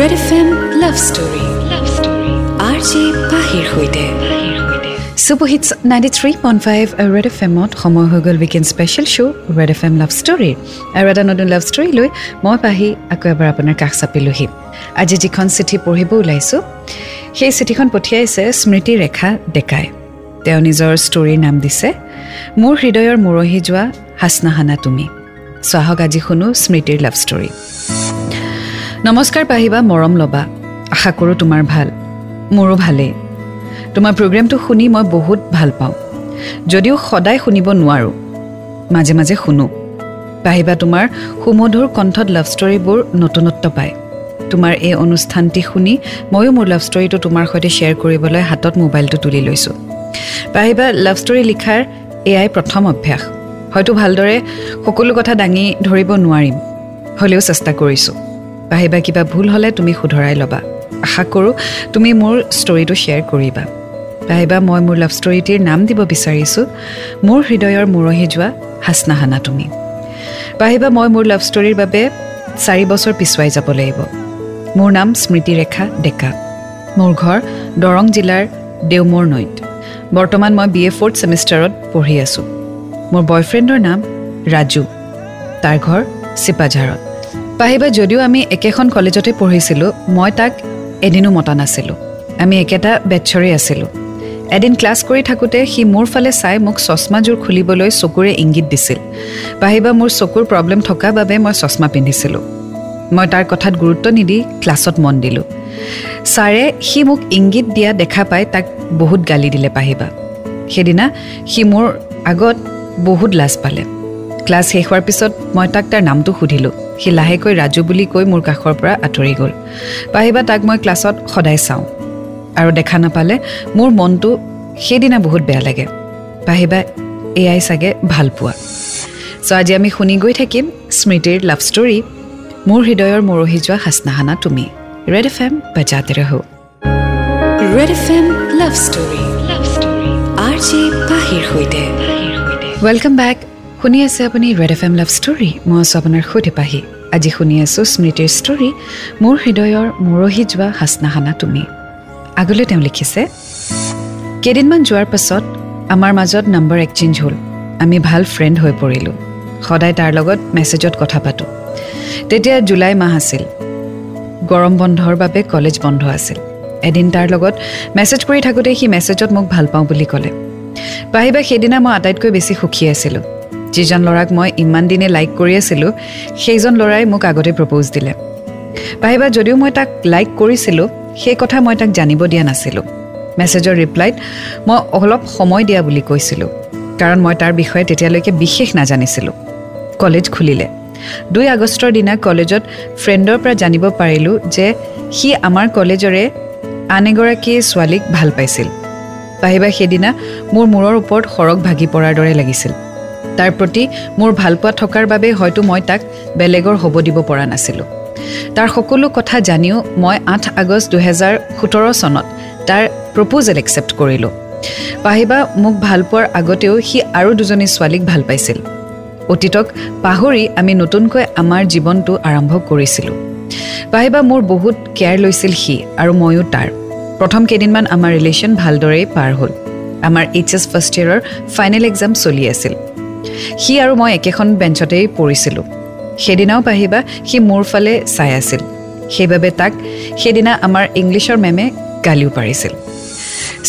Red F M love story love story R J পাহিৰ সৈতে super hits ninety three point five Red F এমত সময় হৈ গ'ল weekend special show' Red F M love ষ্টৰীৰ আৰু এটা নতুন লাভ ষ্টৰী লৈ মই পাহি আকৌ এবাৰ আপোনাৰ কাষ চাপিলোহি। আজি যিখন চিঠি পঢ়িব ওলাইছোঁ সেই চিঠিখন পঠিয়াইছে স্মৃতি ৰেখা ডেকাই। তেওঁ নিজৰ ষ্টৰীৰ নাম দিছে মোৰ হৃদয়ৰ মৰহি যোৱা হাচনাহানা তুমি। চাহক আজি শুনো স্মৃতিৰ লাভ ষ্টৰী নমস্কাৰ পাহিবা মৰম ল'বা। আশা কৰোঁ তোমাৰ ভাল। মোৰো ভালেই। তোমাৰ প্ৰগ্ৰেমটো শুনি মই বহুত ভাল পাওঁ। যদিও সদায় শুনিব নোৱাৰোঁ। মাজে মাজে শুনো। পাহিবা তোমাৰ সুমধুৰ কণ্ঠত লাভ ষ্টৰীবোৰ নতুনত্ব পায়। তোমাৰ এই অনুষ্ঠানটি শুনি ময়ো মোৰ লাভ ষ্টৰীটো তোমাৰ সৈতে শ্বেয়াৰ কৰিবলৈ হাতত মোবাইলটো তুলি লৈছোঁ। পাহিবা লাভ ষ্টৰী লিখাৰ এয়াই প্ৰথম অভ্যাস। হয়তো ভালদৰে সকলো কথা দাঙি ধৰিব নোৱাৰিম। হ'লেও চেষ্টা কৰিছোঁ। পাহিবা কিবা ভুল হ'লে তুমি শুধৰাই ল'বা। আশা কৰোঁ তুমি মোৰ ষ্টৰীটো শ্বেয়াৰ কৰিবা। পাহিবা মই মোৰ লাভ ষ্টৰীটিৰ নাম দিব বিচাৰিছোঁ। মোৰ হৃদয়ৰ মৰহি যোৱা হাচনাহানা তুমি। পাহিবা মই মোৰ লাভ ষ্টৰীৰ বাবে চাৰি বছৰ পিছুৱাই যাব লাগিব। মোৰ নাম স্মৃতিৰেখা ডেকা। মোৰ ঘৰ দৰং জিলাৰ দেওমৰ নৈত। বৰ্তমান মই বি এ ফ'ৰ্থ ছেমিষ্টাৰত পঢ়ি আছোঁ। মোৰ বয়ফ্ৰেণ্ডৰ নাম ৰাজু। তাৰ ঘৰ চিপাঝাৰত। পাহিবা যদিও আমি একেখন কলেজতে পঢ়িছিলোঁ মই তাক এদিনো মতা নাছিলোঁ। আমি একেটা বেটছৰে আছিলোঁ। এদিন ক্লাছ কৰি থাকোঁতে সি মোৰ ফালে চাই মোক চশমাযোৰ খুলিবলৈ চকুৰে ইংগিত দিছিল। পাহিবা মোৰ চকুৰ প্ৰব্লেম থকা বাবে মই চশমা পিন্ধিছিলোঁ। মই তাৰ কথাত গুৰুত্ব নিদি ক্লাছত মন দিলোঁ। ছাৰে সি মোক ইংগিত দিয়া দেখা পাই তাক বহুত গালি দিলে পাহিবা। সেইদিনা সি মোৰ আগত বহুত লাজ পালে। ক্লাছ শেষ হোৱাৰ পিছত মই তাক তাৰ নামটো সুধিলোঁ। সি লাহেকৈ ৰাজু বুলি কৈ মোৰ কাষৰ পৰা আঁতৰি গ'ল। পাহিবা তাক মই ক্লাছত সদায় চাওঁ। আৰু দেখা নাপালে মোৰ মনটো সেইদিনা বহুত বেয়া লাগে। পাহিবা এয়াই চাগে ভাল পোৱা। চ' আজি আমি শুনি গৈ থাকিম স্মৃতিৰ লাভ ষ্টৰী মোৰ হৃদয়ৰ মৰহি যোৱা হাচনাহানা তুমি। ৰেড এফ এম বজাতে ৰহো। Red F M love story love story R J পাহিৰ সৈতে। ৱেলকাম বেক শুনি আছে আপুনি Red F M love story মই আছোঁ আপোনাৰ সৈতে পাহি। আজি শুনি আছোঁ স্মৃতিৰ ষ্টৰী মোৰ হৃদয়ৰ মৰহি যোৱা হাচনাহানা তুমি। আগলৈ তেওঁ লিখিছে কেইদিনমান যোৱাৰ পাছত আমাৰ মাজত নম্বৰ এক্সচেঞ্জ হ'ল। আমি ভাল ফ্ৰেণ্ড হৈ পৰিলোঁ। সদায় তাৰ লগত মেছেজত কথা পাতোঁ। তেতিয়া জুলাই মাহ আছিল। গৰম বন্ধৰ বাবে কলেজ বন্ধ আছিল। এদিন তাৰ লগত মেছেজ কৰি থাকোঁতে সি মেছেজত মোক ভাল পাওঁ বুলি ক'লে। পাহিবা সেইদিনা মই আটাইতকৈ বেছি সুখী আছিলোঁ। যিজন ল'ৰাক মই ইমান দিনে লাইক কৰি আছিলোঁ সেইজন ল'ৰাই মোক আগতে প্ৰপ'জ দিলে। পাহিবা যদিও মই তাক লাইক কৰিছিলোঁ সেই কথা মই তাক জানিব দিয়া নাছিলোঁ। মেছেজৰ ৰিপ্লাইত মই অলপ সময় দিয়া বুলি কৈছিলোঁ কাৰণ মই তাৰ বিষয়ে তেতিয়ালৈকে বিশেষ নাজানিছিলোঁ। কলেজ খুলিলে। দুই আগষ্টৰ দিনা কলেজত ফ্ৰেণ্ডৰ পৰা জানিব পাৰিলোঁ যে সি আমাৰ কলেজৰে আন এগৰাকী ছোৱালীক ভাল পাইছিল। পাহিবা সেইদিনা মোৰ মূৰৰ ওপৰত সৰগ ভাগি পৰাৰ দৰে লাগিছিল। তাৰ প্ৰতি মোৰ ভালপোৱা থকাৰ বাবে হয়তো মই তাক বেলেগৰ হ'ব দিব পৰা নাছিলোঁ। তাৰ সকলো কথা জানিও মই আঠ আগষ্ট দুহেজাৰ সোতৰ চনত তাৰ প্ৰপ'জেল একচেপ্ট কৰিলোঁ। পাহিবা মোক ভাল পোৱাৰ আগতেও সি আৰু দুজনী ছোৱালীক ভাল পাইছিল। অতীতক পাহৰি আমি নতুনকৈ আমাৰ জীৱনটো আৰম্ভ কৰিছিলোঁ। পাহিবা মোৰ বহুত কেয়াৰ লৈছিল সি আৰু ময়ো তাৰ। প্ৰথম কেইদিনমান আমাৰ ৰিলেশ্যন ভালদৰেই পাৰ হ'ল। আমাৰ এইচ এছ ফাৰ্ষ্ট ইয়েৰৰ ফাইনেল এক্সাম চলি আছিল। সি আৰু মই একেখন বেঞ্চতেই পঢ়িছিলোঁ সেইদিনাও পাহিবা সি মোৰ ফালে চাই আছিল। সেইবাবে তাক সেইদিনা আমাৰ ইংলিছৰ মেমে গালিও পাৰিছিল।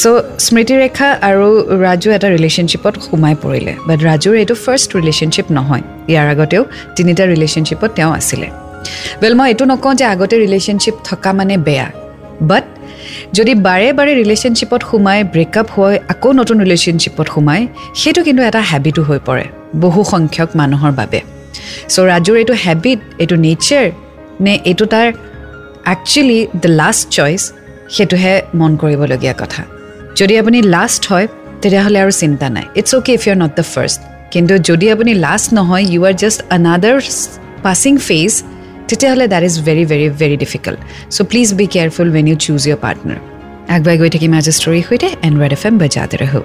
চ' স্মৃতিৰেখা আৰু ৰাজু এটা ৰিলেশ্যনশ্বিপত সোমাই পৰিলে। বাট ৰাজুৰ এইটো ফাৰ্ষ্ট ৰিলেশ্যনশ্বিপ নহয়। ইয়াৰ আগতেও তিনিটা ৰিলেশ্যনশ্বিপত তেওঁ আছিলে। ৱেল মই এইটো নকওঁ যে আগতে ৰিলেশ্যনশ্বিপ থকা মানে বেয়া। বাট যদি বাৰে বাৰে ৰিলেশ্যনশ্বিপত সোমাই ব্ৰেকআপ হৈ আকৌ নতুন ৰিলেশ্যনশ্বিপত সোমাই সেইটো কিন্তু এটা হেবিটো হৈ পৰে বহু সংখ্যক মানুহৰ বাবে। চ' ৰাজুৰ এইটো হেবিট এইটো নেচাৰ নে এইটো তাৰ একচুৱেলি দ্য লাষ্ট চইচ সেইটোহে মন কৰিবলগীয়া কথা। যদি আপুনি লাষ্ট হয় তেতিয়াহ'লে আৰু চিন্তা নাই। It's okay if you are not the first কিন্তু যদি আপুনি লাষ্ট নহয় you are just another passing phase তেতিয়াহ'লে that is very very very difficult so' please be careful when you choose your partner আগবাই গৈ থাকিম আজি ষ্টৰীৰ সৈতে এণ্ড ৰেড এফ এম বজাতে ৰহো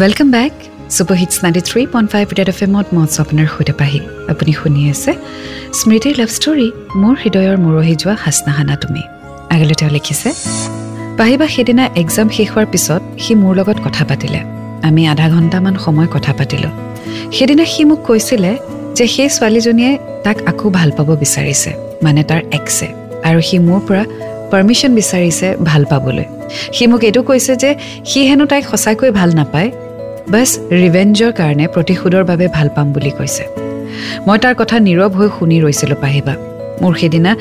welcome back super hits ninety three point five red F এমত মই আপোনাৰ সৈতে পাহি। আপুনি শুনি আছে স্মৃতিৰ লাভ ষ্টৰী মোৰ হৃদয়ৰ মৰহি যোৱা হাচনাহানা তুমি। আগলৈ তেওঁ লিখিছে পাহিবা সেইদিনা এক্সাম শেষ হোৱাৰ পিছত সি মোৰ লগত কথা পাতিলে। আমি আধা ঘণ্টামান সময় কথা পাতিলোঁ। সেইদিনা সি মোক কৈছিলে যে সেই ছোৱালীজনীয়ে তাক আকৌ ভাল পাব বিচাৰিছে মানে তাৰ এক্সে আৰু সি মোৰ পৰা পাৰ্মিশ্যন বিচাৰিছে ভাল পাবলৈ। সি মোক এইটো কৈছে যে সি হেনো তাইক সঁচাকৈ ভাল নাপায় বাছ ৰিভেঞ্জৰ কাৰণে প্ৰতিশোধৰ বাবে ভাল পাম বুলি কৈছে। মই তাৰ কথা নীৰৱ হৈ শুনি ৰৈছিলোঁ পাহিবা। মোৰ সেইদিনা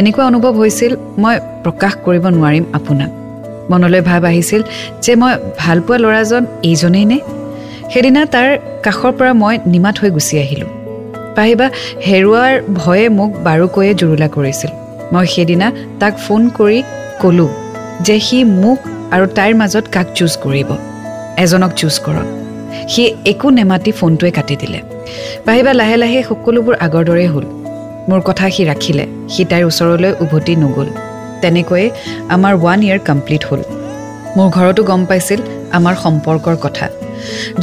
এনেকুৱা অনুভৱ হৈছিল মই প্ৰকাশ কৰিব নোৱাৰিম আপোনাক। মনলৈ ভাৱ আহিছিল যে মই ভাল পোৱা ল'ৰাজন এইজনেই নে? সেইদিনা তাৰ কাষৰ পৰা মই নিমাত হৈ গুচি আহিলোঁ। পাহিবা হেৰুৱাৰ ভয়ে মোক বাৰুকৈয়ে জুৰুলা কৰিছিল। মই সেইদিনা তাক ফোন কৰি ক'লোঁ যে সি মোক আৰু তাইৰ মাজত কাক চুজ কৰিব? এজনক চুজ কৰক। সি একো নেমাতি ফোনটোৱে কাটি দিলে। পাহিবা লাহে লাহে সকলোবোৰ আগৰ দৰেই হ'ল। মোৰ কথা সি ৰাখিলে। সি তাইৰ ওচৰলৈ উভতি নগ'ল। তেনেকৈয়ে আমাৰ ওৱান ইয়েৰ কমপ্লিট হ'ল। মোৰ ঘৰতো গম পাইছিল আমাৰ সম্পৰ্কৰ কথা।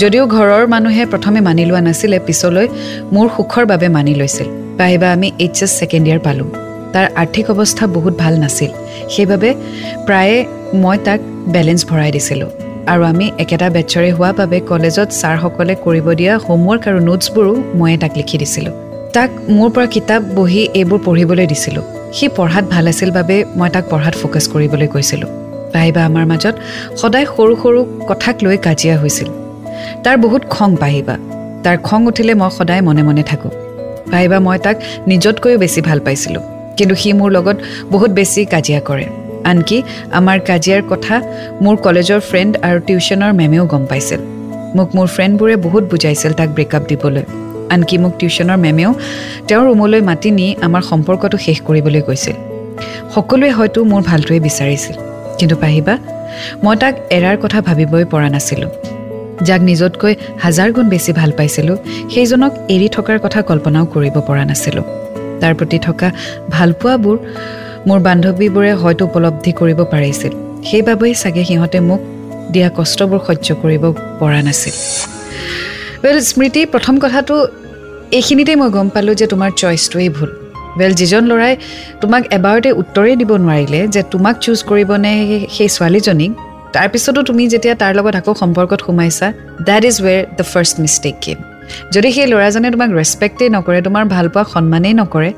যদিও ঘৰৰ মানুহে প্ৰথমে মানি লোৱা নাছিলে পিছলৈ মোৰ সুখৰ বাবে মানি লৈছিল। পাহিবা আমি এইচ এছ ছেকেণ্ড ইয়েৰ পালোঁ। তাৰ আৰ্থিক অৱস্থা বহুত ভাল নাছিল। সেইবাবে প্ৰায়ে মই তাক বেলেঞ্চ ভৰাই দিছিলোঁ। আৰু আমি একেটা বেটছৰে হোৱা বাবে কলেজত ছাৰসকলে কৰিব দিয়া হোমৱৰ্ক আৰু নোটছবোৰো ময়ে তাক লিখি দিছিলোঁ। তাক মোৰ পৰা কিতাপ বহি এইবোৰ পঢ়িবলৈ দিছিলোঁ। সি পঢ়াত ভাল আছিল বাবে মই তাক পঢ়াত ফ'কাছ কৰিবলৈ কৈছিলোঁ। পাহিবা আমাৰ মাজত সদায় সৰু সৰু কথাক লৈ কাজিয়া হৈছিল। তাৰ বহুত খং পাহিবা তাৰ খং উঠিলে মই সদায় মনে মনে থাকোঁ। পাহিবা মই তাক নিজতকৈও বেছি ভাল পাইছিলোঁ। কিন্তু সি মোৰ লগত বহুত বেছি কাজিয়া কৰে। আনকি আমাৰ কাজিয়াৰ কথা মোৰ কলেজৰ ফ্ৰেণ্ড আৰু টিউশ্যনৰ মেমেও গম পাইছিল। মোক মোৰ ফ্ৰেণ্ডবোৰে বহুত বুজাইছিল তাক ব্ৰেকআপ দিবলৈ। আনকি মোক টিউশ্যনৰ মেমেও তেওঁৰ ৰুমলৈ মাতি নি আমাৰ সম্পৰ্কটো শেষ কৰিবলৈ কৈছিল সকলোৱে হয়তো মোৰ ভালটোৱে বিচাৰিছিল। কিন্তু পাহিবা মই তাক এৰাৰ কথা ভাবিবই পৰা নাছিলোঁ। যাক নিজতকৈ হাজাৰ গুণ বেছি ভাল পাইছিলোঁ সেইজনক এৰি থকাৰ কথা কল্পনাও কৰিব পৰা নাছিলোঁ। তাৰ প্ৰতি থকা ভালপোৱাবোৰ মোৰ বান্ধৱীবোৰে হয়তো উপলব্ধি কৰিব পাৰিছিল। সেইবাবেই চাগে সিহঁতে মোক দিয়া কষ্টবোৰ সহ্য কৰিব পৰা নাছিল। ৱেল স্মৃতি প্ৰথম কথাটো এইখিনিতেই মই গম পালোঁ যে তোমাৰ চইচটোৱেই ভুল। ৱেল যিজন ল'ৰাই তোমাক এবাৰতে উত্তৰেই দিব নোৱাৰিলে যে তোমাক চুজ কৰিবনে সেই ছোৱালীজনীক তাৰপিছতো তুমি যেতিয়া তাৰ লগত আকৌ সম্পৰ্কত সোমাইছা that is where the first mistake came যদি সেই ল'ৰাজনে তোমাক ৰেচপেক্টেই নকৰে তোমাৰ ভালপোৱা সন্মানেই নকৰে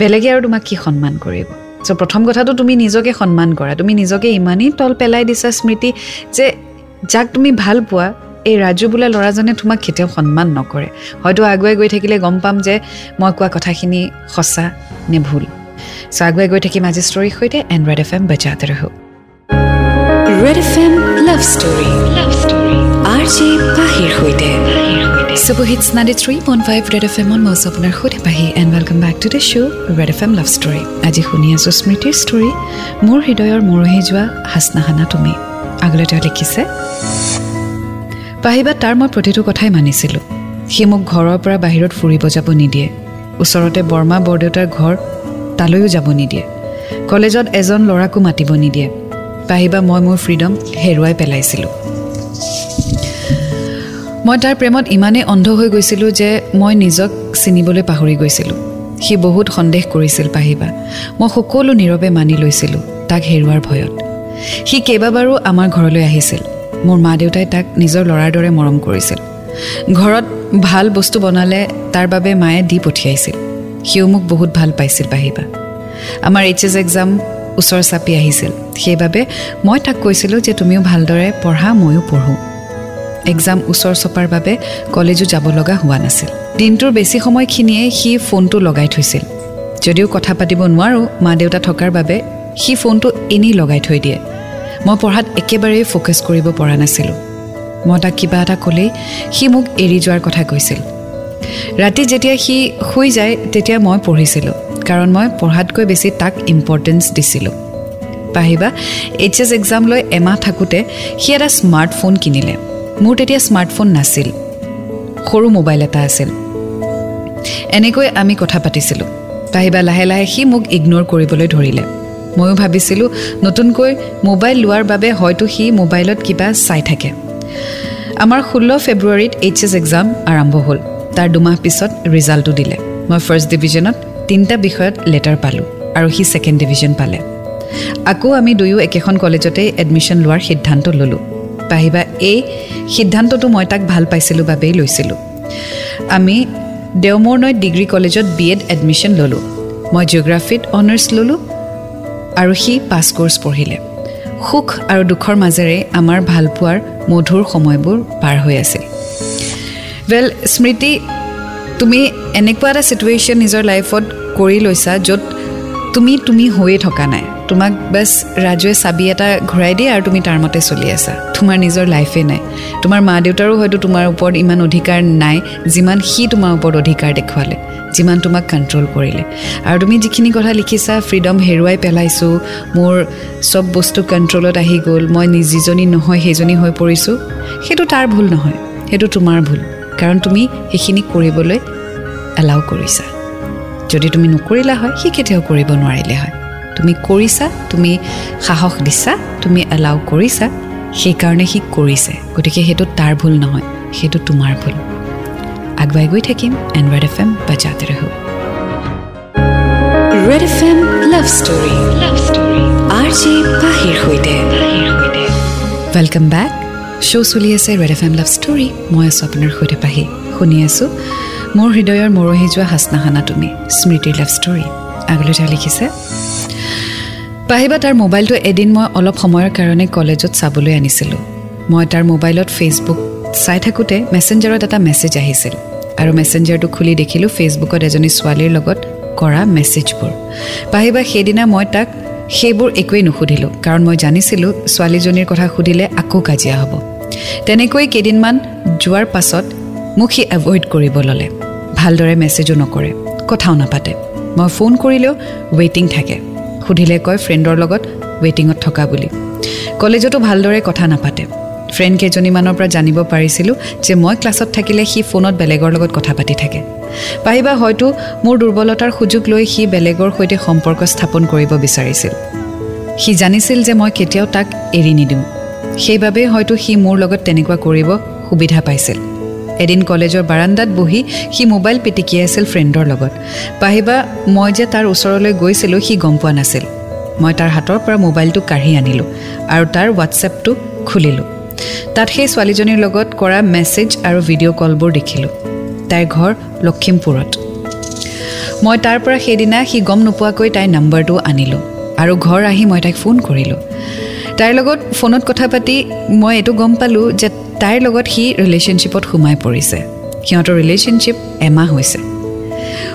বেলেগে আৰু তোমাক কি সন্মান কৰিব? চ' প্ৰথম কথাটো তুমি নিজকে সন্মান কৰা। তুমি নিজকে ইমানেই তল পেলাই দিছা স্মৃতি যে যাক তুমি ভাল পোৱা এই ৰাজু বোলা ল'ৰাজনে তোমাক কেতিয়াও সন্মান নকৰে। হয়তো আগুৱাই গৈ থাকিলে গম পাম যে মই কোৱা কথাখিনি সঁচা নে ভুল। চ' আগুৱাই গৈ থাকিম আজি ষ্টৰীৰ সৈতে এণ্ড ৰেড এফ এম বজাতে ৰহো। Red F M love story love story R J পাহিৰ সৈতে। Ninety three point five red F এমত মই আপোনাৰ সৈতে Pahi and welcome back to the show' red F M love story আজি শুনি আছোঁ স্মৃতিৰ ষ্টৰী মোৰ হৃদয়ৰ মৰহি যোৱা হাচনাহানা তুমি। আগলৈ তেওঁ লিখিছে পাহিবা তাৰ মই প্ৰতিটো কথাই মানিছিলোঁ। সি মোক ঘৰৰ পৰা বাহিৰত ফুৰিব যাব নিদিয়ে। ওচৰতে বৰমা বৰদেউতাৰ ঘৰ তালৈও যাব নিদিয়ে। কলেজত এজন ল'ৰাকো মাতিব নিদিয়ে। পাহিবা মই মোৰ ফ্ৰীডম হেৰুৱাই পেলাইছিলোঁ। মই তাৰ প্ৰেমত ইমানেই অন্ধ হৈ গৈছিলোঁ যে মই নিজক চিনিবলৈ পাহৰি গৈছিলোঁ। সি বহুত সন্দেহ কৰিছিল পাহিবা মই সকলো নীৰৱে মানি লৈছিলোঁ তাক হেৰুৱাৰ ভয়ত। সি কেইবাবাৰো আমাৰ ঘৰলৈ আহিছিল। মোৰ মা দেউতাই তাক নিজৰ ল'ৰাৰ দৰে মৰম কৰিছিল। ঘৰত ভাল বস্তু বনালে তাৰ বাবে মায়ে দি পঠিয়াইছিল। সিও মোক বহুত ভাল পাইছিল পাহিবা। আমাৰ এইচ এছ এক্সাম ওচৰ চাপি আহিছিল। সেইবাবে মই তাক কৈছিলোঁ যে তুমিও ভালদৰে পঢ়া ময়ো পঢ়োঁ। এক্সাম ওচৰ চপাৰ বাবে কলেজো যাব লগা হোৱা নাছিল। দিনটোৰ বেছি সময়খিনিয়ে সি ফোনটো লগাই থৈছিল। যদিও কথা পাতিব নোৱাৰোঁ মা দেউতা থকাৰ বাবে সি ফোনটো এনেই লগাই থৈ দিয়ে। মই পঢ়াত একেবাৰেই ফ'কাছ কৰিব পৰা নাছিলোঁ। মই তাক কিবা এটা ক'লেই সি মোক এৰি যোৱাৰ কথা কৈছিল। ৰাতি যেতিয়া সি শুই যায় তেতিয়া মই পঢ়িছিলোঁ কাৰণ মই পঢ়াতকৈ বেছি তাক ইম্পৰ্টেঞ্চ দিছিলোঁ। পাহিবা এইচ এছ এক্সাম লৈ এমাহ থাকোঁতে সি এটা স্মাৰ্টফোন কিনিলে। মোৰ তেতিয়া স্মাৰ্টফোন নাছিল। সৰু মোবাইল এটা আছিল। এনেকৈ আমি কথা পাতিছিলোঁ। পাহিবা লাহে লাহে সি মোক ইগন'ৰ কৰিবলৈ ধৰিলে। ময়ো ভাবিছিলোঁ নতুনকৈ মোবাইল লোৱাৰ বাবে হয়তো সি মোবাইলত কিবা চাই থাকে। আমাৰ ষোল্ল ফেব্ৰুৱাৰীত এইচ এছ এক্সাম আৰম্ভ হ'ল। তাৰ দুমাহ পিছত ৰিজাল্টটো দিলে। মই ফাৰ্ষ্ট ডিভিজনত তিনিটা বিষয়ত লেটাৰ পালোঁ আৰু সি ছেকেণ্ড ডিভিজন পালে। আকৌ আমি দুয়ো একেখন কলেজতেই এডমিশ্যন লোৱাৰ সিদ্ধান্ত ল'লোঁ। পাহিবা এই সিদ্ধান্তটো মই তাক ভাল পাইছিলোঁ বাবেই লৈছিলোঁ। আমি দেওমৰ নৈত ডিগ্ৰী কলেজত বি এড এডমিশ্যন ল'লোঁ। মই জিঅ'গ্ৰাফীত অনাৰ্ছ ল'লোঁ আৰু সি পাছ কৰ্চ পঢ়িলে। সুখ আৰু দুখৰ মাজেৰে আমাৰ ভালপোৱাৰ মধুৰ সময়বোৰ পাৰ হৈ আছিল। ৱেল স্মৃতি তুমি এনেকুৱা এটা ছিটুৱেশ্যন নিজৰ লাইফত কৰি লৈছা য'ত তুমি তুমি হৈয়ে থকা নাই। তোমাক বাছ ৰাজুৱে চাবি এটা ঘূৰাই দিয়ে আৰু তুমি তাৰ মতে চলি আছা। তোমাৰ নিজৰ লাইফে নাই। তোমাৰ মা দেউতাৰো হয়তো তোমাৰ ওপৰত ইমান অধিকাৰ নাই যিমান সি তোমাৰ ওপৰত অধিকাৰ দেখুৱালে যিমান তোমাক কণ্ট্ৰল কৰিলে। আৰু তুমি যিখিনি কথা লিখিছা ফ্ৰীডম হেৰুৱাই পেলাইছোঁ মোৰ চব বস্তু কণ্ট্ৰলত আহি গ'ল মই যিজনী নহয় সেইজনী হৈ পৰিছোঁ সেইটো তাৰ ভুল নহয় সেইটো তোমাৰ ভুল। কাৰণ তুমি সেইখিনি কৰিবলৈ এলাউ কৰিছা। যদি তুমি নকৰিলা হয় সি কেতিয়াও কৰিব নোৱাৰিলে হয়। তুমি কৰিছা তুমি সাহস দিছা তুমি এলাউ কৰিছা সেইকাৰণে সি কৰিছে। গতিকে সেইটো তাৰ ভুল নহয় সেইটো তোমাৰ ভুল। আগুৱাই গৈ থাকিম এণ্ড্ৰইড এফ এম বাজাতে ৰহ। Red F M love story. Love story. Welcome back show' চলি আছে red F M love story. মই আছোঁ আপোনাৰ সৈতে পাহি। শুনি আছোঁ মোৰ হৃদয়ৰ মৰহি যোৱা হাচনাহানা তুমি স্মৃতিৰ লাভ ষ্টৰী আগলৈ তেওঁ লিখিছে পাহিবা তাৰ মোবাইলটো এদিন মই অলপ সময়ৰ কাৰণে কলেজত চাবলৈ আনিছিলোঁ। মই তাৰ মোবাইলত ফেচবুক চাই থাকোঁতে মেছেঞ্জাৰত এটা মেছেজ আহিছিল আৰু মেছেঞ্জাৰটো খুলি দেখিলোঁ ফেচবুকত এজনী ছোৱালীৰ লগত কৰা মেছেজবোৰ পাহিবা সেইদিনা মই তাক সেইবোৰ একোৱেই নুসুধিলোঁ কাৰণ মই জানিছিলোঁ ছোৱালীজনীৰ কথা সুধিলে আকৌ কাজিয়া হ'ব। তেনেকৈ কেইদিনমান যোৱাৰ পাছত মোক সি এভইড কৰিব ল'লে। ভালদৰে মেছেজো নকৰে কথাও নাপাতে। মই ফোন কৰিলেও ৱেইটিং থাকে। সুধিলে কয় ফ্ৰেণ্ডৰ লগত ৱেইটিঙত থকা বুলি। কলেজতো ভালদৰে কথা নাপাতে। ফ্ৰেণ্ড কেইজনীমানৰ পৰা জানিব পাৰিছিলোঁ যে মই ক্লাছত থাকিলে সি ফোনত বেলেগৰ লগত কথা পাতি থাকে। পাহিবা হয়তো মোৰ দুৰ্বলতাৰ সুযোগ লৈ সি বেলেগৰ সৈতে সম্পৰ্ক স্থাপন কৰিব বিচাৰিছিল। সি জানিছিল যে মই কেতিয়াও তাক এৰি নিদিওঁ। সেইবাবেই হয়তো সি মোৰ লগত তেনেকুৱা কৰিব সুবিধা পাইছিল। এদিন কলেজৰ বাৰাণ্ডাত বহি সি মোবাইল পিটিকিয়াই আছিল ফ্ৰেণ্ডৰ লগত। পাহিবা মই যে তাৰ ওচৰলৈ গৈছিলোঁ সি গম পোৱা নাছিল। মই তাৰ হাতৰ পৰা মোবাইলটো কাঢ়ি আনিলোঁ আৰু তাৰ হোৱাটছএপটো খুলিলোঁ। তাত সেই ছোৱালীজনীৰ লগত কৰা মেছেজ আৰু ভিডিঅ' কলবোৰ দেখিলোঁ। তাইৰ ঘৰ লখিমপুৰত মই তাৰ পৰা সেইদিনা সি গম নোপোৱাকৈ তাইৰ নাম্বাৰটো আনিলোঁ আৰু ঘৰ আহি মই তাইক ফোন কৰিলোঁ। তাইৰ লগত ফোনত কথা পাতি মই এইটো গম পালোঁ যে তাইৰ লগত সি ৰিলেশ্যনশ্বিপত সোমাই পৰিছে। সিহঁতৰ ৰিলেশ্যনশ্বিপ এমাহ হৈছে।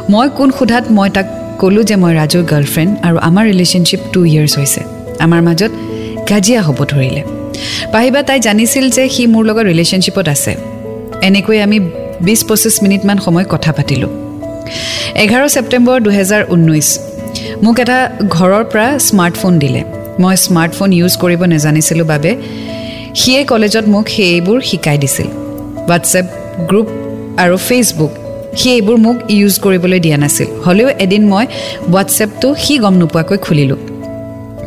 মই কোন সোধাত মই তাক ক'লোঁ যে মই ৰাজুৰ গাৰ্লফ্ৰেণ্ড আৰু আমাৰ ৰিলেশ্যনশ্বিপ টু ইয়েৰ্ছ হৈছে। আমাৰ মাজত কাজিয়া হ'ব ধৰিলে। পাহিবা তাই জানিছিল যে সি মোৰ লগত ৰিলেশ্যনশ্বিপত আছে। এনেকৈ আমি বিছ পঁচিছ মিনিটমান সময় কথা পাতিলোঁ। এঘাৰ ছেপ্টেম্বৰ দুহেজাৰ ঊনৈছ মোক এটা ঘৰৰ পৰা স্মাৰ্টফোন দিলে। মই স্মাৰ্টফোন ইউজ কৰিব নাজানিছিলোঁ বাবে সিয়ে কলেজত মোক সেইবোৰ শিকাই দিছিল। হোৱাটছএপ গ্ৰুপ আৰু ফেচবুক সি এইবোৰ মোক ইউজ কৰিবলৈ দিয়া নাছিল। হ'লেও এদিন মই হোৱাটছএপটো সি গম নোপোৱাকৈ খুলিলোঁ।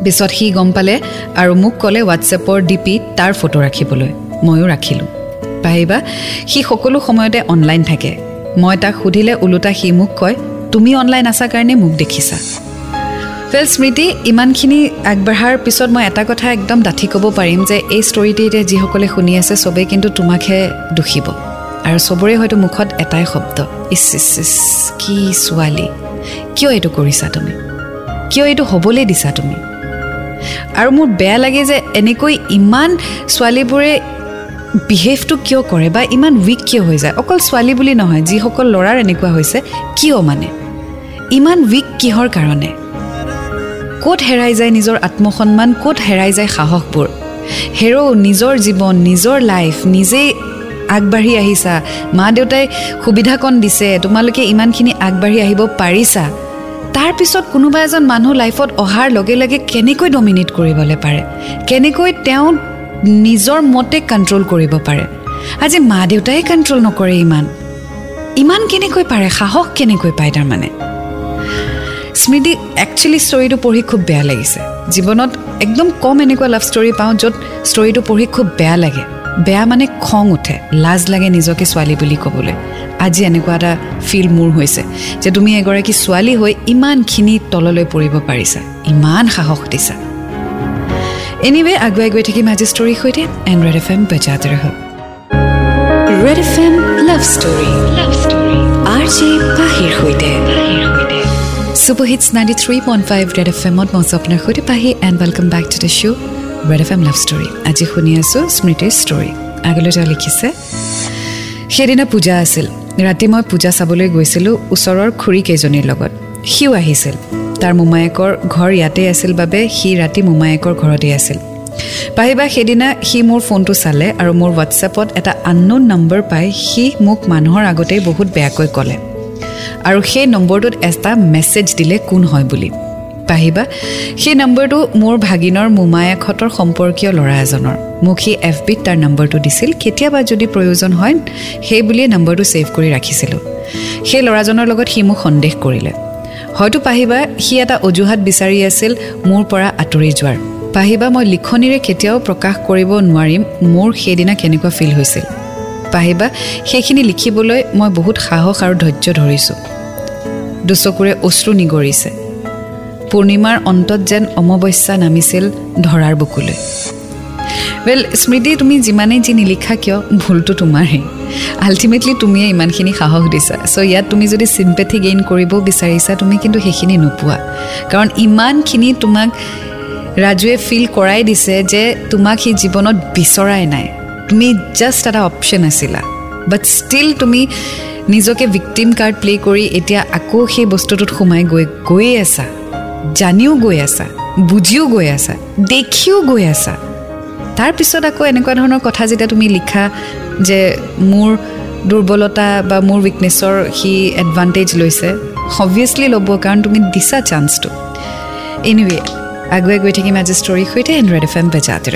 পিছত সি গম পালে আৰু মোক ক'লে হোৱাটছএপৰ ডি পি তাৰ ফটো ৰাখিবলৈ। ময়ো ৰাখিলোঁ। পাহিবা সি সকলো সময়তে অনলাইন থাকে। মই তাক সুধিলে ওলোটা সি মোক কয় তুমি অনলাইন আছা কাৰণে মোক দেখিছা। ৱেল স্মৃতি ইমানখিনি আগবাঢ়াৰ পিছত মই এটা কথা একদম ডাঠি ক'ব পাৰিম যে এই ষ্টৰিটি এতিয়া যিসকলে শুনি আছে চবেই কিন্তু তোমাকহে দুখিব। আৰু চবৰে হয়তো মুখত এটাই শব্দ ইচ ইচ ইচ কি ছোৱালী। কিয় এইটো কৰিছা তুমি? কিয় এইটো হ'বলৈ দিছা তুমি? আৰু মোৰ বেয়া লাগে যে এনেকৈ ইমান ছোৱালীবোৰে বিহেভটো কিয় কৰে বা ইমান উইক কিয় হৈ যায়? অকল ছোৱালী বুলি নহয় যিসকল ল'ৰাৰ এনেকুৱা হৈছে কিয় মানে? ইমান উইক কিহৰ কাৰণে? ক'ত হেৰাই যায় নিজৰ আত্মসন্মান ক'ত হেৰাই যায় সাহসবোৰ? হেৰ' নিজৰ জীৱন নিজৰ লাইফ নিজেই আগবাঢ়ি আহিছা। মা দেউতাই সুবিধাকণ দিছে তোমালোকে ইমানখিনি আগবাঢ়ি আহিব পাৰিছা। তাৰপিছত কোনোবা এজন মানুহ লাইফত অহাৰ লগে লগে কেনেকৈ ডমিনেট কৰিবলৈ পাৰে? কেনেকৈ তেওঁ নিজৰ মতে কণ্ট্ৰল কৰিব পাৰে? আজি মা দেউতাই কণ্ট্ৰল নকৰে ইমান। ইমান কেনেকৈ পাৰে? সাহস কেনেকৈ পায় তাৰমানে? স্মৃতি একচুৱেলি ষ্টৰিটো পঢ়ি খুব বেয়া লাগিছে। জীৱনত একদম কম এনেকুৱা লাভ ষ্টৰি পাওঁ য'ত ষ্টৰিটো পঢ়ি খুব বেয়া লাগে। বেয়া মানে খং উঠে লাজ লাগে নিজকে ছোৱালী বুলি ক'বলৈ। আজি এনেকুৱা এটা ফিল মোৰ হৈছে যে তুমি এগৰাকী ছোৱালী হৈ ইমানখিনি তললৈ পৰিব পাৰিছা ইমান সাহস দিছা। এনিৱে আগুৱাই গৈ থাকিম আজি ষ্টৰীৰ সৈতে এণ্ড ৰেড এফ এম বেজাত ৰহ red F M love story love story R J পাহিৰ সৈতে। Super hits ninety three point five red F এমত মই আপোনাৰ সৈতে Pahi and welcome back to the show' red F M love story আজি শুনি আছোঁ স্মৃতিৰ ষ্টৰী আগলৈ তেওঁ লিখিছে সেইদিনা পূজা আছিল। ৰাতি মই পূজা চাবলৈ গৈছিলোঁ ওচৰৰ খুৰীকেইজনীৰ লগত। সিও আহিছিল। তাৰ মোমায়েকৰ ঘৰ ইয়াতেই আছিল বাবে সি ৰাতি মোমায়েকৰ ঘৰতেই আছিল। পাহিবা সেইদিনা সি মোৰ ফোনটো চালে আৰু মোৰ হোৱাটছএপত এটা আননোন নম্বৰ পাই সি মোক মানুহৰ আগতেই বহুত বেয়াকৈ ক'লে। আৰু সেই নম্বৰটোত এটা মেছেজ দিলে কোন হয় বুলি। পাহিবা সেই নম্বৰটো মোৰ ভাগিনৰ মোমায়েকহঁতৰ সম্পৰ্কীয় ল'ৰা এজনৰ। মোক সি এফ বিত তাৰ নম্বৰটো দিছিল। কেতিয়াবা যদি প্ৰয়োজন হয় সেই বুলিয়ে নম্বৰটো ছেভ কৰি ৰাখিছিলোঁ। সেই ল'ৰাজনৰ লগত সি মোক সন্দেহ কৰিলে। হয়তো পাহিবা সি এটা অজুহাত বিচাৰি আছিল মোৰ পৰা আঁতৰি যোৱাৰ। পাহিবা মই লিখনিৰে কেতিয়াও প্ৰকাশ কৰিব নোৱাৰিম মোৰ সেইদিনা কেনেকুৱা ফিল হৈছিল। পাহিবা সেইখিনি লিখিবলৈ মই বহুত সাহস আৰু ধৈৰ্য ধৰিছোঁ। দুচকুৰে অশ্ৰু নিগৰিছে। পূৰ্ণিমাৰ অন্তত যেন অমাৱস্যা নামিছিল ধৰাৰ বুকুলৈ। ৱেল স্মৃতি তুমি যিমানেই যি নিলিখা কিয় ভুলটো তোমাৰহে। আল্টিমেটলি তুমিয়ে ইমানখিনি সাহস দিছা। চ' ইয়াত তুমি যদি চিম্পেথি গেইন কৰিব বিচাৰিছা তুমি কিন্তু সেইখিনি নোপোৱা। কাৰণ ইমানখিনি তোমাক ৰাজুৱে ফিল কৰাই দিছে যে তোমাক সি জীৱনত বিচৰাই নাই। তুমি জাষ্ট এটা অপশ্যন আছিলা। বাট ষ্টিল তুমি নিজকে ভিক্টিম কাৰ্ড প্লে' কৰি এতিয়া আকৌ সেই বস্তুটোত সোমাই গৈ গৈয়ে আছা। জানিও গৈ আছা বুজিও গৈ আছা দেখিও গৈ আছা। তাৰপিছত আকৌ এনেকুৱা ধৰণৰ কথা যেতিয়া তুমি লিখা যে মোৰ দুৰ্বলতা বা মোৰ উইকনেছৰ সি এডভান্টেজ লৈছে অভিয়াছলি ল'ব কাৰণ তুমি দিছা চান্সটো এনিৱে আগুৱাই গৈ থাকিম আজি ষ্টৰীৰ সৈতে and red F M বেজাতে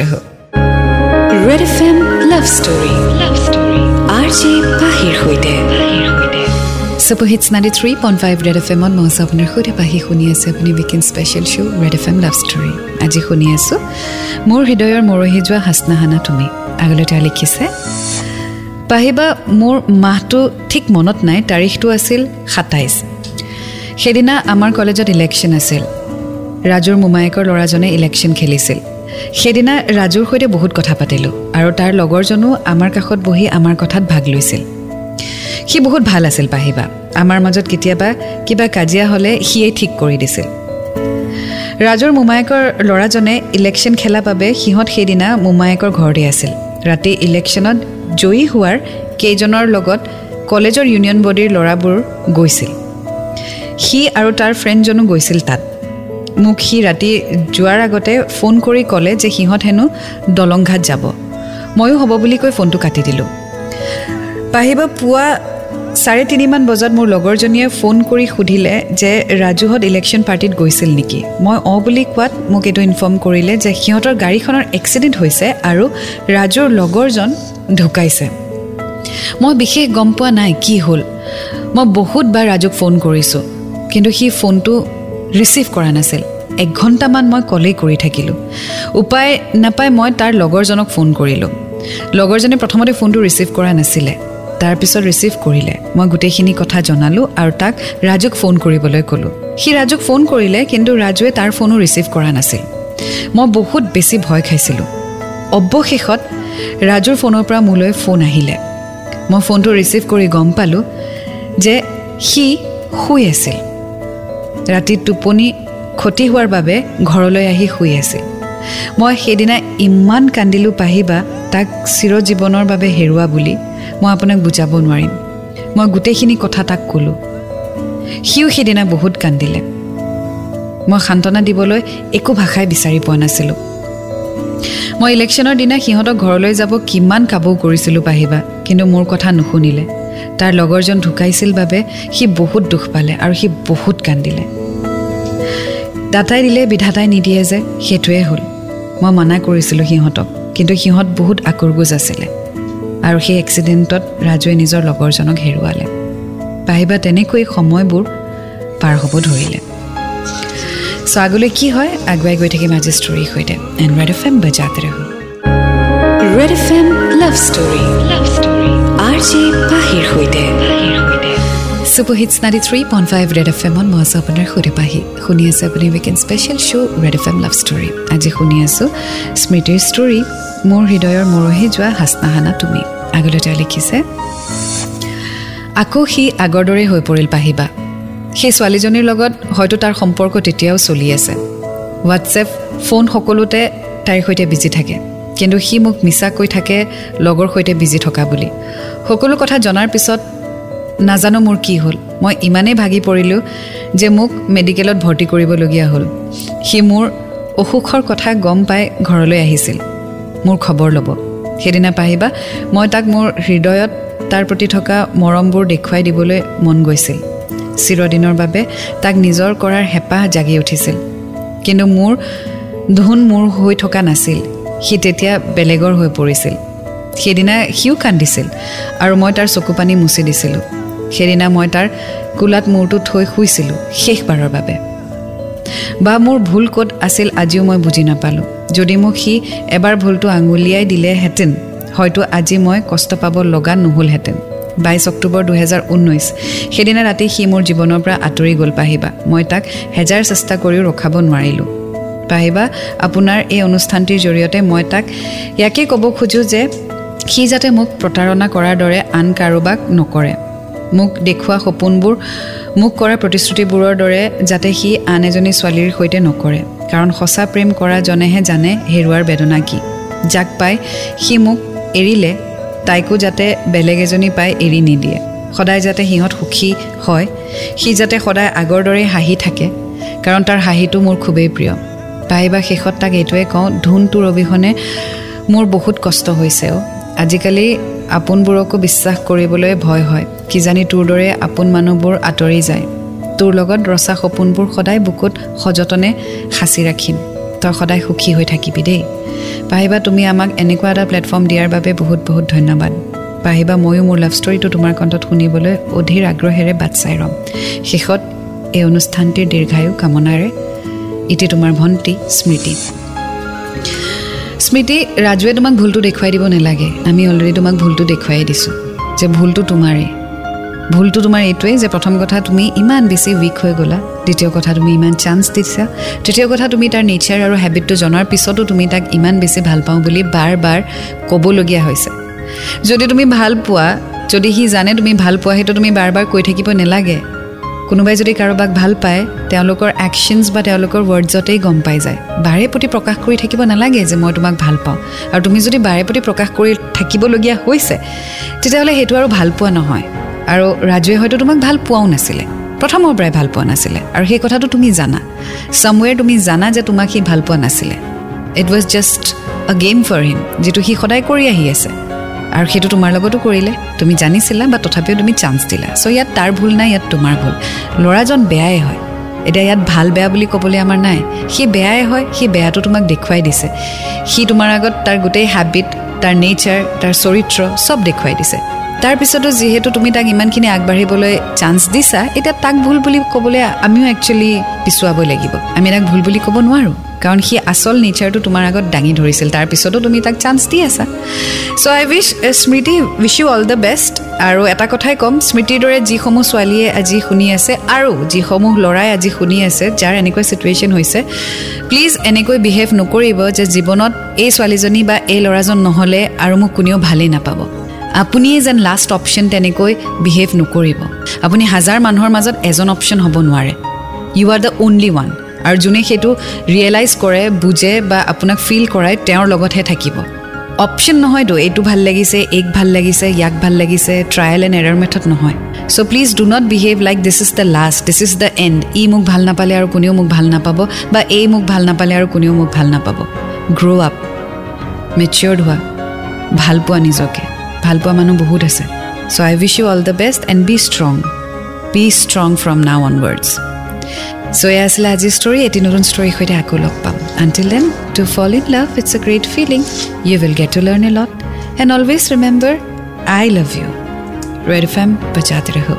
red F M love story love story R J পাহিৰ সৈতে super hits ninety three point five red F এমত মই আপোনাৰ সৈতে। পাহি শুনি আছে আপুনি weekend special show' red F M love story আজি শুনি আছোঁ। মোৰ হৃদয়ৰ মৰহি যোৱা হাচনা হানা তুমি। আগলৈ তেওঁ লিখিছে পাহিবা মোৰ মাহটো ঠিক মনত নাই তাৰিখটো আছিল সাতাইছ। সেইদিনা আমাৰ কলেজত ইলেকশ্যন আছিল। ৰাজুৰ মোমায়েকৰ ল'ৰাজনে ইলেকশ্যন খেলিছিল। সেইদিনা ৰাজুৰ সৈতে বহুত কথা পাতিলোঁ আৰু তাৰ লগৰজনো আমাৰ কাষত বহি আমাৰ কথাত ভাগ লৈছিল। সি বহুত ভাল আছিল পাহিবা। আমাৰ মাজত কেতিয়াবা কিবা কাজিয়া হ'লে সিয়েই ঠিক কৰি দিছিল। ৰাজুৰ মোমায়েকৰ ল'ৰাজনে ইলেকশ্যন খেলা বাবে সিহঁত সেইদিনা মোমায়েকৰ ঘৰতে আছিল। ৰাতি ইলেকশ্যনত জয়ী হোৱাৰ কেইজনৰ লগত কলেজৰ ইউনিয়ন বডিৰ ল'ৰাবোৰ গৈছিল। সি আৰু তাৰ ফ্ৰেণ্ডজনো গৈছিল তাত। মোক সি ৰাতি যোৱাৰ আগতে ফোন কৰি ক'লে যে সিহঁত হেনো দলংঘাট যাব। ময়ো হ'ব বুলি কৈ ফোনটো কাটি দিলোঁ। পাহিবা পুৱা চাৰে তিনিমান বজাত মোৰ লগৰজনীয়ে ফোন কৰি সুধিলে যে ৰাজুহঁত ইলেকশ্যন পাৰ্টিত গৈছিল নেকি? মই অঁ বুলি কোৱাত মোক এইটো ইনফৰ্ম কৰিলে যে সিহঁতৰ গাড়ীখনৰ এক্সিডেণ্ট হৈছে আৰু ৰাজুৰ লগৰজন ঢুকাইছে। মই বিশেষ গম পোৱা নাই কি হ'ল। মই বহুতবাৰ ৰাজুক ফোন কৰিছোঁ। কিন্তু সি ফোনটো ৰিচিভ কৰা নাছিল। এঘণ্টামান মই কলেই কৰি থাকিলোঁ। উপায় নাপাই মই তাৰ লগৰজনক ফোন কৰিলোঁ। লগৰজনে প্ৰথমতে ফোনটো ৰিচিভ কৰা নাছিলে। তাৰপিছত ৰিচিভ কৰিলে। মই গোটেইখিনি কথা জনালোঁ আৰু তাক ৰাজুক ফোন কৰিবলৈ ক'লোঁ। সি ৰাজুক ফোন কৰিলে কিন্তু ৰাজুৱে তাৰ ফোনো ৰিচিভ কৰা নাছিল। মই বহুত বেছি ভয় খাইছিলোঁ। অৱশেষত ৰাজুৰ ফোনৰ পৰা মোলৈ ফোন আহিলে। মই ফোনটো ৰিচিভ কৰি গম পালোঁ যে সি শুই আছিল। ৰাতি টোপনি ক্ষতি হোৱাৰ বাবে ঘৰলৈ আহি শুই আছিল মই সেইদিনা ইমান কান্দিলোঁ পাহিবা তাক চিৰজীৱনৰ বাবে হেৰুৱা বুলি মই আপোনাক বুজাব নোৱাৰিম। মই গোটেইখিনি কথা তাক ক'লোঁ। সিও সেইদিনা বহুত কান্দিলে। মই সান্তনা দিবলৈ একো ভাষাই বিচাৰি পোৱা নাছিলোঁ। মই ইলেকশ্যনৰ দিনা সিহঁতক ঘৰলৈ যাব কিমান কাবৌ কৰিছিলোঁ পাহিবা কিন্তু মোৰ কথা নুশুনিলে। তাৰ লগৰজন ঢুকাইছিল বাবে সি বহুত দুখ পালে আৰু সি বহুত কান্দিলে। দাতাই দিলে বিধাতাই নিদিয়ে যে সেইটোৱে হ'ল। মই মানা কৰিছিলোঁ সিহঁতক কিন্তু সিহঁত বহুত আকুৰগোজ আছিলে আৰু সেই এক্সিডেণ্টত ৰাজুৱে নিজৰ লগৰজনক হেৰুৱালে। পাহিবা তেনেকৈ সময়বোৰ পাৰ হ'ব ধৰিলে। চ' আগলৈ কি হয় আগুৱাই গৈ থাকিম আজি ষ্টৰীৰ সৈতে। এণ্ড ৰেড এফ এম বজাতে red F M love story সৈতে super hits ninety three point five red F এমত মই আছোঁ আপোনাৰ সৈতে পাহি শুনি আছে আপুনি weekend special show' red F M love story আজি শুনি আছোঁ স্মৃতিৰ ষ্টৰী মোৰ হৃদয়ৰ মৰহি যোৱা হাচনাহানা তুমি আগলৈ তেওঁ লিখিছে আকৌ সি আগৰ দৰেই হৈ পৰিল পাহিবা সেই ছোৱালীজনীৰ লগত হয়তো তাৰ সম্পৰ্ক তেতিয়াও চলি আছে হোৱাটছএপ ফোন সকলোতে তাইৰ সৈতে বিজি থাকে কিন্তু সি মোক মিছা কৈ থাকে লগৰ সৈতে বিজি থকা বুলি সকলো কথা জনাৰ পিছত নাজানো মোৰ কি হ'ল। মই ইমানেই ভাগি পৰিলোঁ যে মোক মেডিকেলত ভৰ্তি কৰিবলগীয়া হ'ল। সি মোৰ অসুখৰ কথা গম পাই ঘৰলৈ আহিছিল। মোৰ খবৰ ল'ব। সেইদিনা পাহিবা মই তাক মোৰ হৃদয়ত তাৰ প্ৰতি থকা মৰমবোৰ দেখুৱাই দিবলৈ মন গৈছিল। চিৰদিনৰ বাবে তাক নিজৰ কৰাৰ হেঁপাহ জাগি উঠিছিল। কিন্তু মোৰ ধুন মোৰ হৈ থকা নাছিল। সি তেতিয়া বেলেগৰ হৈ পৰিছিল। সেইদিনা সিও কান্দিছিল আৰু মই তাৰ চকু পানী মুচি দিছিলোঁ। সেইদিনা মই তাৰ কোলাত মূৰটো থৈ শুইছিলোঁ শেষবাৰৰ বাবে। বা মোৰ ভুল ক'ত আছিল আজিও মই বুজি নাপালোঁ। যদি মোক সি এবাৰ ভুলটো আঙুলিয়াই দিলেহেঁতেন হয়তো আজি মই কষ্ট পাব লগা নহ'লহেঁতেন। বাইছ অক্টোবৰ দুহেজাৰ ঊনৈছ সেইদিনা ৰাতি সি মোৰ জীৱনৰ পৰা আঁতৰি গ'ল পাহিবা। মই তাক হেজাৰ চেষ্টা কৰিও ৰখাব নোৱাৰিলোঁ। পাহিবা আপোনাৰ এই অনুষ্ঠানটিৰ জৰিয়তে মই তাক ইয়াকেই ক'ব খোজোঁ যে সি যাতে মোক প্ৰতাৰণা কৰাৰ দৰে আন কাৰোবাক নকৰে। মোক দেখুওৱা সপোনবোৰ মোক কৰা প্ৰতিশ্ৰুতিবোৰৰ দৰে যাতে সি আন এজনী ছোৱালীৰ সৈতে নকৰে। কাৰণ সঁচা প্ৰেম কৰাজনেহে জানে হেৰুৱাৰ বেদনা কি। যাক পাই সি মোক এৰিলে তাইকো যাতে বেলেগ এজনী পাই এৰি নিদিয়ে। সদায় যাতে সিহঁত সুখী হয় সি যাতে সদায় আগৰ দৰেই হাঁহি থাকে কাৰণ তাৰ হাঁহিটো মোৰ খুবেই প্ৰিয়। পাই বা শেষত তাক এইটোৱে কওঁ ধুনটোৰ অবিহনে মোৰ বহুত কষ্ট হৈছে অ' আজিকালি আপোনবোৰকো বিশ্বাস কৰিবলৈ ভয় হয়। কিজানি তোৰ দৰে আপোন মানুহবোৰ আঁতৰি যায়। তোৰ লগত ৰচা সপোনবোৰ সদায় বুকুত সযতনে সাঁচি ৰাখিম। তই সদায় সুখী হৈ থাকিবি দেই। পাহিবা তুমি আমাক এনেকুৱা এটা প্লেটফৰ্ম দিয়াৰ বাবে বহুত বহুত ধন্যবাদ। পাহিবা ময়ো মোৰ লাভ ষ্টৰিটো তোমাৰ কণ্ঠত শুনিবলৈ অধীৰ আগ্ৰহেৰে বাট চাই ৰ'ম। শেষত এই অনুষ্ঠানটিৰ দীৰ্ঘায়ু কামনাৰে ইতি তোমাৰ ভণ্টি স্মৃতি। স্মৃতি ৰাজুৱে তোমাক ভুলটো দেখুৱাই দিব নালাগে। আমি অলৰেডি তোমাক ভুলটো দেখুৱাই দিছোঁ যে ভুলটো তোমাৰেই ভুলটো তোমাৰ এইটোৱেই যে প্ৰথম কথা তুমি ইমান বেছি উইক হৈ গ'লা দ্বিতীয় কথা তুমি ইমান চান্স দিছা তৃতীয় কথা তুমি তাৰ নেচাৰ আৰু হেবিটটো জনাৰ পিছতো তুমি তাক ইমান বেছি ভাল পাওঁ বুলি বাৰ বাৰ ক'বলগীয়া হৈছে। যদি তুমি ভাল পোৱা যদি সি জানে তুমি ভাল পোৱা সেইটো তুমি বাৰ বাৰ কৈ থাকিব নালাগে। কোনোবাই যদি কাৰোবাক ভাল পায় তেওঁলোকৰ একশ্যনছ বা তেওঁলোকৰ ৱৰ্ডছতেই গম পাই যায়। বাৰে প্ৰতি প্ৰকাশ কৰি থাকিব নালাগে যে মই তোমাক ভাল পাওঁ। আৰু তুমি যদি বাৰে প্ৰতি প্ৰকাশ কৰি থাকিবলগীয়া হৈছে তেতিয়াহ'লে সেইটো আৰু ভাল পোৱা নহয়। আৰু ৰাজুৱে হয়তো তোমাক ভাল পোৱাও নাছিলে। প্ৰথমৰ পৰাই ভাল পোৱা নাছিলে। আৰু সেই কথাটো তুমি জানা। চামৱেৰ তুমি জানা যে তোমাক সি ভাল পোৱা নাছিলে। It was just a game for him যিটো সি সদায় কৰি আহি আছে। আৰু সেইটো তোমাৰ লগতো কৰিলে। তুমি জানিছিলা বা তথাপিও তুমি চান্স দিলা। চ' ইয়াত তাৰ ভুল নাই ইয়াত তোমাৰ ভুল। ল'ৰাজন বেয়াই হয়। এতিয়া ইয়াত ভাল বেয়া বুলি ক'বলৈ আমাৰ নাই। সি বেয়াই হয় সি বেয়াটো তোমাক দেখুৱাই দিছে। সি তোমাৰ আগত তাৰ গোটেই হেবিট তাৰ নেচাৰ তাৰ চৰিত্ৰ চব দেখুৱাই দিছে। তাৰপিছতো যিহেতু তুমি তাক ইমানখিনি আগবাঢ়িবলৈ চান্স দিছা এতিয়া তাক ভুল বুলি ক'বলৈ আমিও একচুৱেলি পিছুৱাবই লাগিব। আমি তাক ভুল বুলি ক'ব নোৱাৰোঁ কাৰণ সি আচল নেচাৰটো তোমাৰ আগত দাঙি ধৰিছিল। তাৰপিছতো তুমি তাক চান্স দি আছা। So' I wish Smriti wish you all the best আৰু এটা কথাই ক'ম স্মৃতিৰ দৰে যিসমূহ ছোৱালীয়ে আজি শুনি আছে আৰু যিসমূহ ল'ৰাই আজি শুনি আছে যাৰ এনেকুৱা চিটুৱেশ্যন হৈছে প্লিজ এনেকৈ বিহেভ নকৰিব যে জীৱনত এই ছোৱালীজনী বা এই ল'ৰাজন নহ'লে আৰু মোক কোনেও ভালেই নাপাব। আপুনিয়ে যেন লাষ্ট অপশ্যন তেনেকৈ বিহেভ নকৰিব। আপুনি হাজাৰ মানুহৰ মাজত এজন অপশ্যন হ'ব নোৱাৰে। You are the only one আৰু যোনে সেইটো ৰিয়েলাইজ কৰে বুজে বা আপোনাক ফিল কৰাই তেওঁৰ লগতহে থাকিব। অপশ্যন নহয়তো এইটো ভাল লাগিছে এইক ভাল লাগিছে ইয়াক ভাল লাগিছে ট্ৰায়েল এণ্ড এৰাৰ মেথড নহয়। So' please do not behave like this is the last this is the end ই মোক ভাল নাপালে আৰু কোনেও মোক ভাল নাপাব বা এই মোক ভাল নাপালে আৰু কোনেও মোক ভাল নাপাব। গ্ৰ' আপ মেচিয়ৰ্ড হোৱা। ভাল পোৱা নিজকে। ভাল পোৱা মানুহ বহুত আছে। So' I wish you all the best and be strong be strong from now onwards so' এয়া আছিলে আজিৰ ষ্টৰী এটি নতুন ষ্টৰীৰ সৈতে আকৌ লগ পাম। Until then to fall in love it's a great feeling you will get to learn a lot and always remember I love you red F M বজাতে ৰহো